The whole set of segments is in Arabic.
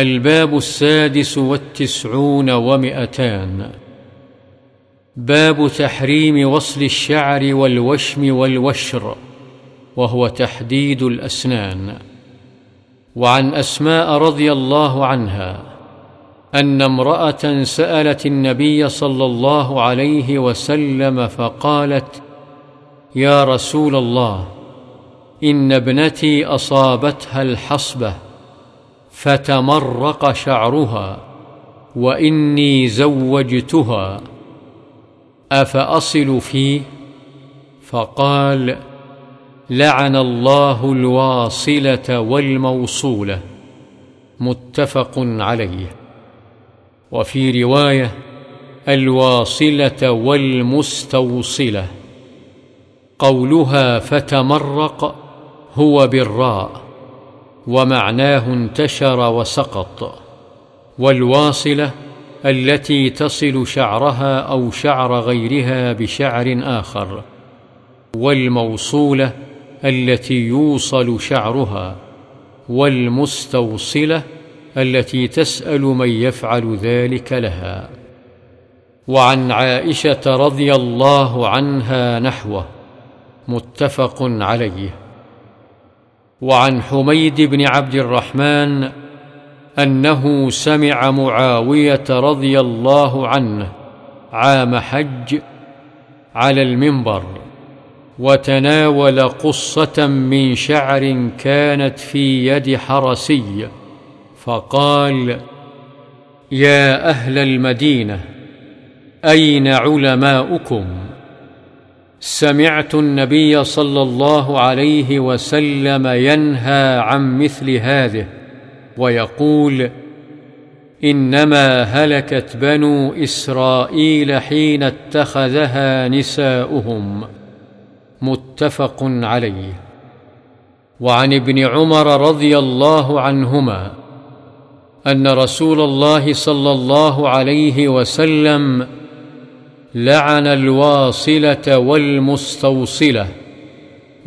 الباب السادس والتسعون ومئتان. باب تحريم وصل الشعر والوشم والوشر وهو تحديد الأسنان. وعن أسماء رضي الله عنها أن امرأة سألت النبي صلى الله عليه وسلم فقالت يا رسول الله إن ابنتي أصابتها الحصبة فتمرق شعرها وإني زوجتها أفأصل فيه فقال لعن الله الواصلة والموصولة متفق عليه. وفي رواية الواصلة والمستوصلة قولها فتمرق هو بالراء. ومعناه انتشر وسقط والواصلة التي تصل شعرها أو شعر غيرها بشعر آخر والموصولة التي يوصل شعرها والمستوصلة التي تسأل من يفعل ذلك لها. وعن عائشة رضي الله عنها نحوه متفق عليه. وعن حميد بن عبد الرحمن أنه سمع معاوية رضي الله عنه عام حج على المنبر وتناول قصة من شعر كانت في يد حرسي فقال يا أهل المدينة أين علماؤكم؟ سمعت النبي صلى الله عليه وسلم ينهى عن مثل هذه ويقول إنما هلكت بنو إسرائيل حين اتخذها نساؤهم. متفق عليه. وعن ابن عمر رضي الله عنهما أن رسول الله صلى الله عليه وسلم لعن الواصلة والمستوصلة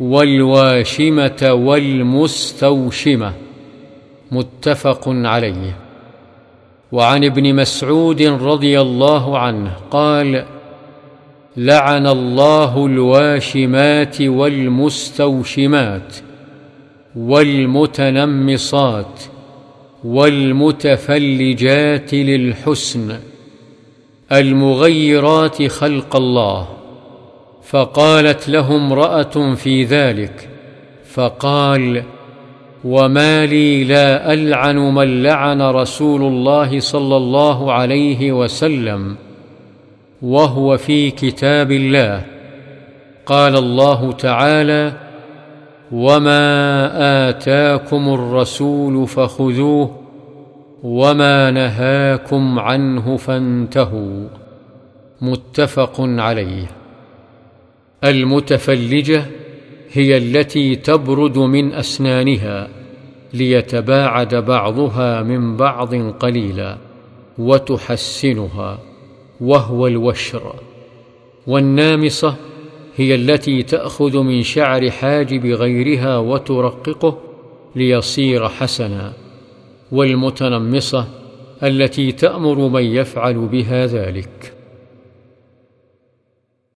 والواشمة والمستوشمة متفق عليه. وعن ابن مسعود رضي الله عنه قال لعن الله الواشمات والمستوشمات والمتنمصات والمتفلجات للحسن المغيرات خلق الله فقالت له امرأة في ذلك فقال وما لي لا ألعن من لعن رسول الله صلى الله عليه وسلم وهو في كتاب الله. قال الله تعالى وما آتاكم الرسول فخذوه وما نهاكم عنه فانتهوا متفق عليه المتفلجه هي التي تبرد من اسنانها ليتباعد بعضها من بعض قليلا وتحسنها وهو الوشر والنامصه هي التي تاخذ من شعر حاجب غيرها وترققه ليصير حسنا والمتنمصة التي تأمر من يفعل بها ذلك.